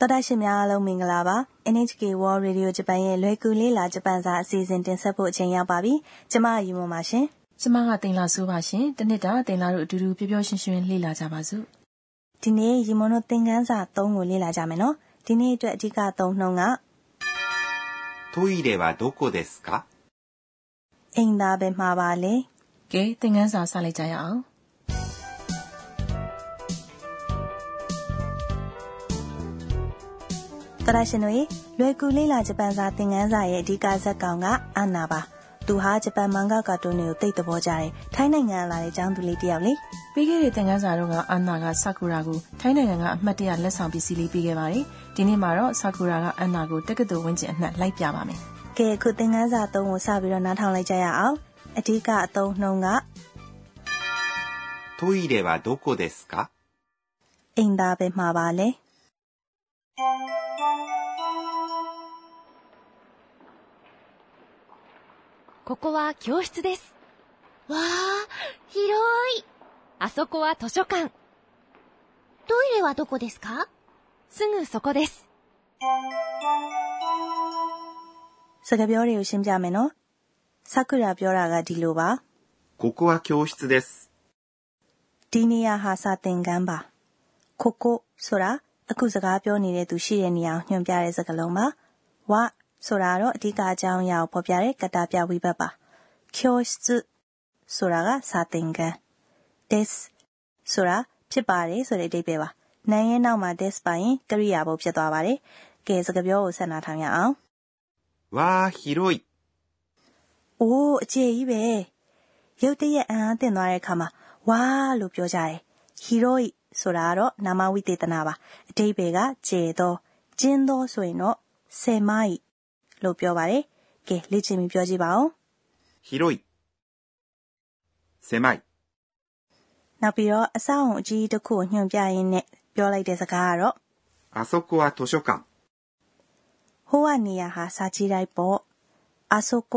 တော်တာရှင်များအားလုံးမင်္ဂလာပါ NHK World Radio Japan ရဲ့လွယ်ကူလေးလာဂျပန်စာအစီအစဉ်တင်ဆက်ဖို့အချိန်ရောက်ပါပြီကျမအယူမပါရှင်ကျမကတင်လာဆိုးပါရှင်တနစ်တာတင်လာတို့အတူတူပျော်ပျော်ရွှင်ရွှင်လေ့လာကြပါစို့ဒီနေ့ရီမွန်တို့သင်ခန်းစာ3ကိုလေ့လာကြမယ်နော်ဒီနေ့အတွက်အဓိကသုံးနှုန်းကトイレはどこですかအိမ်သားပဲမှာပါလေကဲသင်ခန်းစာစလိုက်ကြရအောင် တရရှင်တို့လွယ်ကူလေးလာဂျပန်စာသင်ခန်းစာရဲ့အဓိကဇာတ်ကောင်ကအန်နာပါသူဟာဂျပန်မန်ဂါကာတွန်းတွေကိုသိတဲ့ဘောကြတယ်ထိုင်းနိုင်ငံလာတဲ့ကျောင်းသူလေးတယောက်လေပြီးခဲ့တဲ့သင်ခန်းစာတော့ကအန်နာကဆာကူရာကိုထိုင်းနိုင်ငံကအမှတ်တရလက်ဆောင်ပစ္စည်းလေးပေးခဲ့ပါတယ်ဒီနေ့မှာတော့ဆာကူရာကအန်နာကိုတက္ကသိုလ်ဝင်းကျင်အနှံ့လိုက်ပြပါမယ်ကဲခုသင်ခန်းစာ၃ကိုစပြီးတော့နားထောင်လိုက်ကြရအောင်အဓိကအသုံးနှုန်းကトイレはどこですかအိမ်သားပဲမှာပါလေ ここは教室です。わあ、広い。あそこは図書館。トイレはどこですかすぐそこです。စကားပြောတွေကိုရှင်းပြမယ်နော်။さくらပြောတာကဒီလိုပါここは教室です。ဒီနေရာဟာစာသင်ခန်းပါ။ここဆိုတာအခုစကားပြောနေတဲ့သူရှိတဲ့နေရာကိုညွှန်ပြတဲ့စကားလုံးပါ။ဝ ဆိုတာတော့အဓိကအကြောင်းအရာကိုဖော်ပြတဲ့ကတာပြဝိဘတ်ပါကျော်စုဆိုတာကစာသင်ခန်း des ဆိုတာဖြစ်ပါတယ်ဆိုတဲ့အဓိပ္ပာယ်ပါနိုင်ရဲ့နောက်မှာ des ပါရင်ကရိယာဘုဖြစ်သွားပါတယ်ကဲစကားပြောကိုဆက်နာထောင်ရအောင်ဝါဟီရိုအိုးအခြေကြီးပဲရုတ်တရက်အံ့အားသင့်သွားတဲ့အခါမှာဝါလို့ပြောကြတယ်ဟီရိုဆိုတာကတော့နာမဝိသေသနာပါအဓိပ္ပာယ်ကကျေသောကျင်းသောဆိုရင်တော့ဆယ်မိုင် လို့ပြောပါတယ်။ကဲလေ့ကျင့်ပြီးပြောကြည့်ပါဦး။広い狭いနောက်ပြီးတော့အဆောက်အုံအကြီးတစ်ခုကိုညွှန်ပြရင်းနဲ့ပြောလိုက်တဲ့စကားကတော့あそこは図書館ဟိုကနေရာဟာစာကြည့်လိုက်ပေါ့あそこ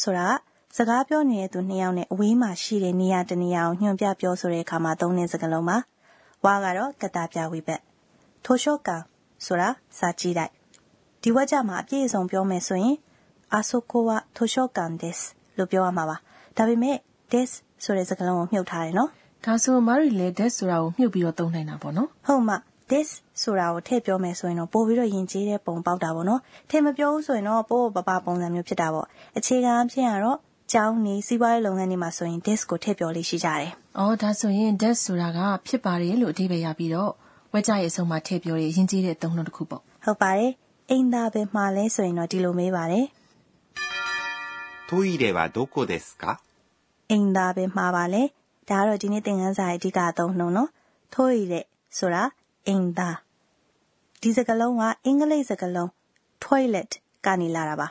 ဆိုတာစကားပြောနေတဲ့သူနှစ်ယောက်နဲ့အဝေးမှာရှိတဲ့နေရာတနေရာကိုညွှန်ပြပြောဆိုတဲ့အခါမှာသုံးတဲ့စကားလုံးပါဝါကတော့ကတာပြဝိဘက်ထိုရှော့ကန်ဆိုတာစာကြည့်လိုက် ဒီဝါကျမှာအပြည့်အစုံပြောမယ်ဆိုရင်အာဆိုကိုဝါထိုရှောကန်ဒက်စ်လို့ပြောရမှာပါဒါပေမဲ့ des ဆိုတဲ့စကားလုံးကိုမြှုပ်ထားတယ်နော်ဒါဆိုမရီလည်း des ဆိုတာကိုမြှုပ်ပြီးတော့သုံးနိုင်တာပေါ့နော်ဟုတ်မှ this ဆိုတာကိုထည့်ပြောမယ်ဆိုရင်တော့ပို့ပြီးတော့ယဉ်ကျေးတဲ့ပုံပေါက်တာပေါ့နော်ထည့်မပြောဘူးဆိုရင်တော့ပို့ပပပုံစံမျိုးဖြစ်တာပေါ့အခြေခံအဖြစ်ကတော့ကျောင်းနေစီးပွားရေးလုပ်ငန်းတွေမှာဆိုရင် this ကိုထည့်ပြောလေးရှိကြတယ်အော်ဒါဆိုရင် this ဆိုတာကဖြစ်ပါတယ်လို့အဓိပ္ပာယ်ရပြီးတော့ဝက်ကြရဲ့အဆုံးမှာထည့်ပြောရရင်ယဉ်ကျေးတဲ့သုံးလုံးတစ်ခုပေါ့ဟုတ်ပါတယ် အိမ်သားပဲမှာလဲဆိုရင်တော့ဒီလိုမေးပါတယ်トイレはどこですかအိမ်သားပဲမှာပါလေဒါကတော့ဒီနေ့သင်ခန်းစာရဲ့အဓိကအသုံးနှုန်းနော်ထိုးရတဲ့ဆိုတာအိမ်သားဒီစကားလုံးကအင်္ဂလိပ်စကားလုံး toilet ကနေလာတာပါ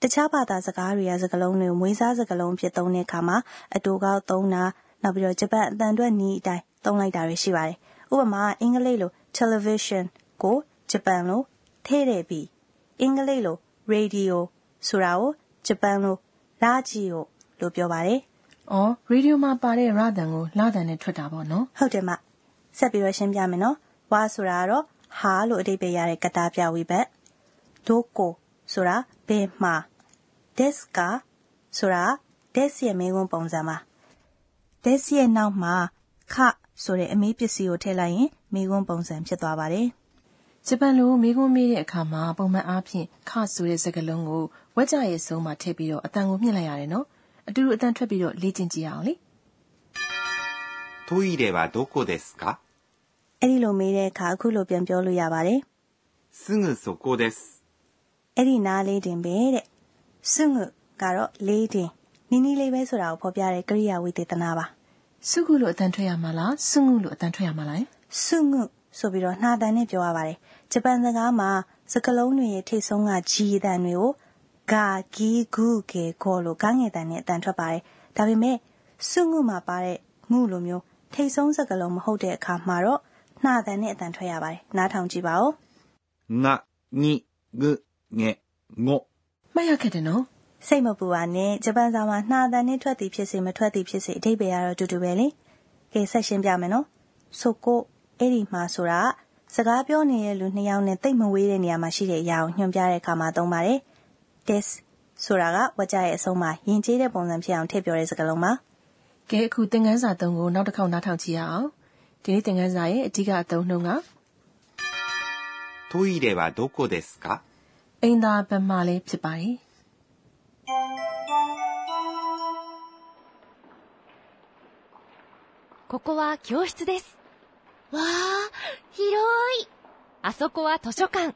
တခြားဘာသာစကားတွေကစကားလုံးတွေကိုမွေးစားစကားလုံးဖြစ်သုံးတဲ့အခါမှာအတူကောက်သုံးတာနောက်ပြီးတော့ဂျပန်အတန်အတွက်နီးအတိုင်းသုံးလိုက်တာတွေရှိပါတယ်ဥပမာအင်္ဂလိပ်လို television ကိုဂျပန်လို ထဲ့တယ်ပြီးအင်္ဂလိပ်လို radio ဆိုတာကိုဂျပန်လိုလာဂျီယိုလို့ပြောပါတယ်။အော်ရေဒီယိုမှာပါတဲ့ရတန်ကိုလာတန်နဲ့ထွက်တာပေါ့နော်။ဟုတ်တယ်မ။ဆက်ပြီးတော့ရှင်းပြမယ်နော်။ဝါဆိုတာကတော့ဟာလို့အဓိပ္ပာယ်ရတဲ့ကတာပြဝိဘတ်။ဒိုကိုဆိုတာဘယ်မှာ။ desk ကဆိုတာ desk ရဲ့မေးခွန်းပုံစံပါ။ desk ရဲ့နောက်မှာခဆိုတဲ့အမေးပစ္စည်းကိုထည့်လိုက်ရင်မေးခွန်းပုံစံဖြစ်သွားပါတယ်။ ဂျပန်လိုမိခွန်းမေးတဲ့အခါမှာပုံမှန်အားဖြင့်ခဆိုတဲ့စကားလုံးကိုဝက်ကြရဲ့ဆုံးမှာထည့်ပြီးတော့အတန်ကိုမြင့်လိုက်ရတယ်နော်အတူတူအတန်ထွက်ပြီးတော့လေ့ကျင့်ကြည့်အောင်လေトイレはどこですかအဲ့ဒီလိုမေးတဲ့အခါအခုလိုပြန်ပြောလို့ရပါတယ်すぐそこですအဲ့ဒီနားလေးတင်ပဲတဲ့すぐကတော့လေးတင်နီးနီးလေးပဲဆိုတာကိုဖော်ပြတဲ့ကရိယာဝိသေသနာပါစုခုလို့အတန်ထွက်ရမှာလားစုငုလို့အတန်ထွက်ရမှာလားစုငု ဆိုပြီးတော့နှာတန်နဲ့ပြောရပါတယ်ဂျပန်စကားမှာစကလုံးတွေရဲ့ထိတ်ဆုံးကဂျီတန်တွေကိုဂါဂီဂုကေခေါ်လို့ကငယ်တန်နဲ့အတန်ထွက်ပါတယ်ဒါပေမဲ့စုငုမှာပါတဲ့ငုလိုမျိုးထိတ်ဆုံးစကလုံးမဟုတ်တဲ့အခါမှာတော့နှာတန်နဲ့အတန်ထွက်ရပါတယ်နားထောင်ကြည့်ပါဦးငါညိဂုငေငိုမှတ်ရခဲ့တယ်နော်စိတ်မပူပါနဲ့ဂျပန်စာမှာနှာတန်နဲ့ထွက်သည်ဖြစ်စေမထွက်သည်ဖြစ်စေအဓိပ္ပာယ်ကတော့တူတူပဲလေကဲဆက်ရှင်းပြမယ်နော်ဆိုကို အဲ့ဒီမှာဆိုတာ စကားပြောနေတဲ့လူနှစ်ယောက်နဲ့တိတ်မဝေးတဲ့နေရာမှာရှိတဲ့အရာကိုညွှန်ပြတဲ့အခါမှာသုံးပါတယ် this ဆိုတာကဝကြရဲ့အဆုံးမှာယဉ်ကျေးတဲ့ပုံစံဖြစ်အောင်ထည့်ပြောတဲ့စကားလုံးပါ ကဲအခုသင်ခန်းစာသုံးကိုနောက်တစ်ခေါက်နားထောင်ကြည့်ရအောင်ဒီနေ့သင်ခန်းစာရဲ့အဓိကအသုံးနှုန်းက トイレはどこですか အိမ်သာဘက်မှလည်းဖြစ်ပါတယ် ここは教室です。 わあ、広い。あそこは図書館。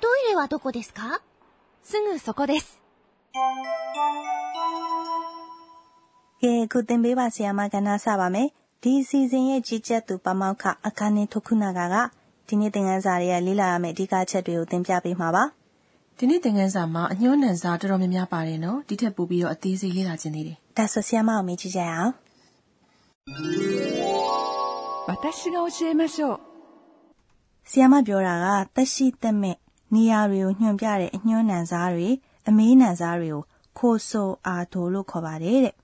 トイレはどこですかすぐそこです。 ကဲအခုသင်ပေးပါဆရာမကဏ္ဍစပါမယ်ဒီအစီအစဉ်ရဲ့ကြီးကြပ်သူပမောက္ခအခါနေထုခုနာကကဒီနေ့သင်ခန်းစာတွေရဲ့လေ့လာရမယ့်အဓိကချက်တွေကိုသင်ပြပေးမှာပါ ဒီနေ့သင်ခန်းစာမှာအညှိုးနံစာတော်တော်များများပါတယ်နော်ဒီထက်ပိုပြီးတော့အသေးစိတ်လေ့လာခြင်းသေးတယ် ဒါဆိုဆရာမအောင်မေးကြည့်ကြရအောင် 私が教えましょう。 ဆီယမပြောတာကတက်ရှိတက်မဲ့နေရာတွေကိုညွှန်ပြတဲ့အညွှန်းနံစားတွေအမေးနံစားတွေကိုခိုဆိုအာတိုလို့ခေါ်ပါတယ်တဲ့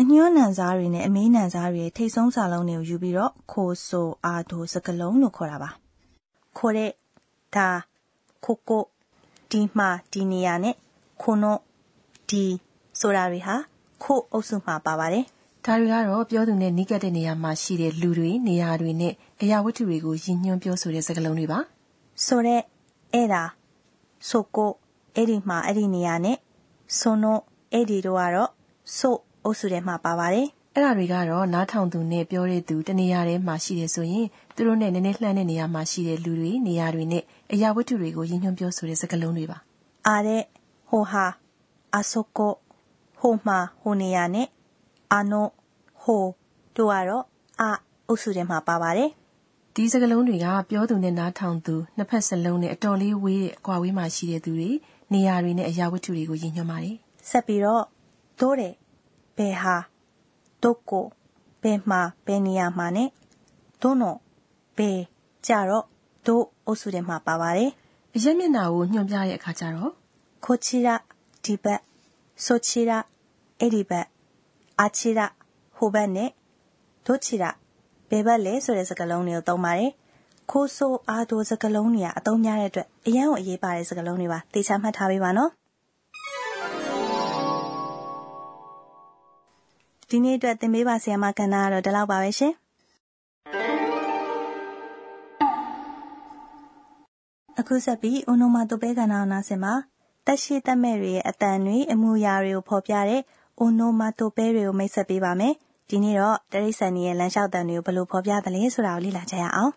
အညွှန်းနံစားတွေနဲ့အမေးနံစားတွေရဲ့ထိတ်ဆုံးစာလုံးတွေကိုယူပြီးတော့ခိုဆိုအာတိုစကလုံးလို့ခေါ်တာပါခိုတဲ့ဒါခိုကိုဒီမှာဒီနေရာနဲ့ခိုနိုဒီဆိုတာတွေဟာခိုအုပ်စုမှာပါပါတယ် ဒါတွေကတော့ပြောသူနဲ့နီးကပ်တဲ့နေရာမှာရှိတဲ့လူတွေနေရာတွေနဲ့အရာဝတ္ထုတွေကိုရည်ညွှန်းပြောဆိုတဲ့စကားလုံးတွေပါဆိုတော့အဲ့ဒါဆိုကိုအဲ့ဒီမှာအဲ့ဒီနေရာနဲ့ဆိုနိုအဲ့ဒီတို့ကတော့ဆိုအုပ်စုထဲမှာပါပါတယ်အဲ့ဒါတွေကတော့နားထောင်သူနဲ့ပြောတဲ့သူတနေရာထဲမှာရှိတယ်ဆိုရင်သူတို့နဲ့နည်းနည်းလှမ်းတဲ့နေရာမှာရှိတဲ့လူတွေနေရာတွေနဲ့အရာဝတ္ထုတွေကိုရည်ညွှန်းပြောဆိုတဲ့စကားလုံးတွေပါအားတဲ့ဟိုဟာအဆိုကိုဟိုမှာဟိုနေရာနဲ့ အာနိုဟိုတို့ကတော့အာအုပ်စုထဲမှာပါပါတယ်။ဒီစကားလုံးတွေကပြောသူနဲ့နားထောင်သူနှစ်ဖက်စလုံးနဲ့အတော်လေးဝေးတဲ့အကွာဝေးမှာရှိတဲ့သူတွေနေရာတွေနဲ့အရာဝတ္ထုတွေကိုရည်ညွှန်းပါတယ်။ဆက်ပြီးတော့ဒိုးတဲ့ဘယ်ဟာဒိုကိုဘယ်မှာဘယ်နေရာမှာ ਨੇ ဒိုနိုဘယ်ကြတော့ဒိုအုပ်စုထဲမှာပါပါတယ်။အရက်မျက်နှာကိုညွှန်ပြတဲ့အခါကျတော့ခိုချီရာဒီဘက်ဆိုချီရာအဲ့ဒီဘက် အာချီရဟိုဘက်နဲ့ဒိုချီရဘယ်ဘက်လဲဆိုတဲ့စကားလုံးတွေကိုသုံးပါတယ်ခိုးဆိုးအားတို့စကားလုံးတွေကအသုံးများတဲ့အတွက်အရန်ကိုအရေးပါတဲ့စကားလုံးတွေပါသိချမှတ်ထားပေးပါနော်ဒီနေ့အတွက်သင်ပေးပါဆရာမကန္နာကတော့ဒီလောက်ပါပဲရှင်အခုဆက်ပြီးအွန်နိုမာတိုပဲကဏ္ဍအနာစင်မှာတက်ရှိတက်မဲ့တွေရဲ့အတန်တွေအမူအရာတွေကိုဖော်ပြတဲ့ အိုနိုမာတိုပဲတွေကိုမိတ်ဆက်ပေးပါမယ်။ဒီနေ့တော့တရိษံကြီးရဲ့လမ်းလျှောက်တန်တွေကိုဘယ်လိုဖော်ပြသလဲဆိုတာကိုလေ့လာကြရအောင်။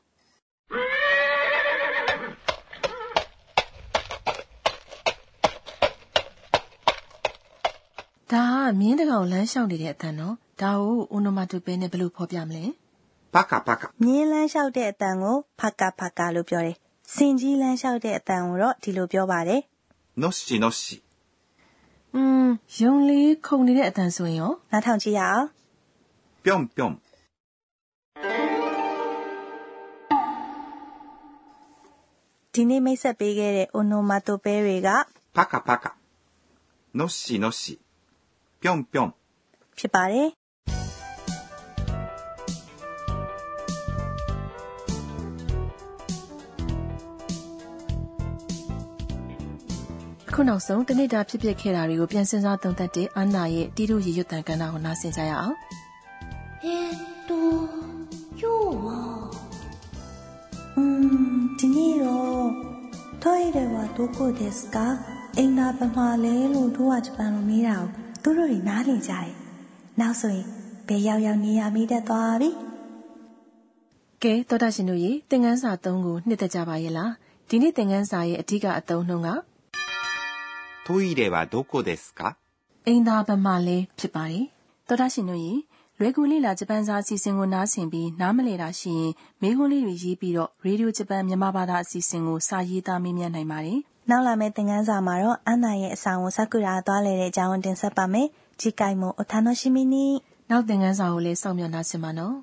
ဒါကမြင်းတကောင်လမ်းလျှောက်နေတဲ့အတန်နော်။ဒါကိုအိုနိုမာတိုပဲနဲ့ဘယ်လိုဖော်ပြမလဲ။ပကပကမြင်းလမ်းလျှောက်တဲ့အတန်ကိုဖကဖကလို့ပြောတယ်။စင်ကြီးလမ်းလျှောက်တဲ့အတန်ကိုတော့ဒီလိုပြောပါတယ်။နော့ရှိနော့ရှိ อืมယုံလေးခုန်နေတဲ့အတန်ဆိုရင်ရော ။နောက်ထောင်ကြည့်ရအောင် ぴょんぴょん。 ။ဒီနေ့မိတ်ဆက်ပေးခဲ့တဲ့ onomatope တွေက パカパカ。のっしのっし。ぴょんぴょん。 ဖြစ်ပါတယ်။ ခုနောက်ဆုံးတနေ့တာဖြစ်ဖြစ်ခဲ့တာတွေကိုပြန်စဉ်းစားသုံးသပ်တဲ့အာနာရဲ့တီတို့ရေရွတ်တန်ကဏ္ဍကိုနားဆင်ကြရအောင် えーっと、今日は、 อืมဒီနေ့တော့トイレはどこですかအိမ်သာဘယ်မှာလဲလို့တို့ကဂျပန်လိုမေးတာကိုသူတို့တွေနားလည်ကြတယ်။နောက်ဆိုရင်ဘယ်ရောက်ရောက်နေရမိတတ်သွားပြီ ကဲတော်တာရှင်တို့ရေသင်ခန်းစာ3ကိုနှစ်သက်ကြပါရဲ့လားဒီနေ့သင်ခန်းစာရဲ့အဓိကအသုံးနှုန်းက トイレはどこですか အိမ်သာဘက်မှလည်းဖြစ်ပါတယ်တော်တာရှင်တို့ရေလွယ်ကူလေးလာဂျပန်စာအစီအစဉ်ကိုနားဆင်ပြီးနားမလည်တာရှိရင်မေးခွန်းလေးတွေရေးပြီးတော့ရေဒီယိုဂျပန်မြန်မာဘာသာအစီအစဉ်ကိုစာရေးသားမေးမြန်းနိုင်ပါတယ် ။နောက်လာမယ့်သင်ခန်းစာမှာတော့အန်နာရဲ့အဆောင်ကိုစကူရာသွားလေတဲ့အကြောင်းတင်ဆက်ပါမယ်။次回もお楽しみに。 နောက်သင်ခန်းစာကိုလည်းစောင့်မျှော်နှားဆင်ပါနော်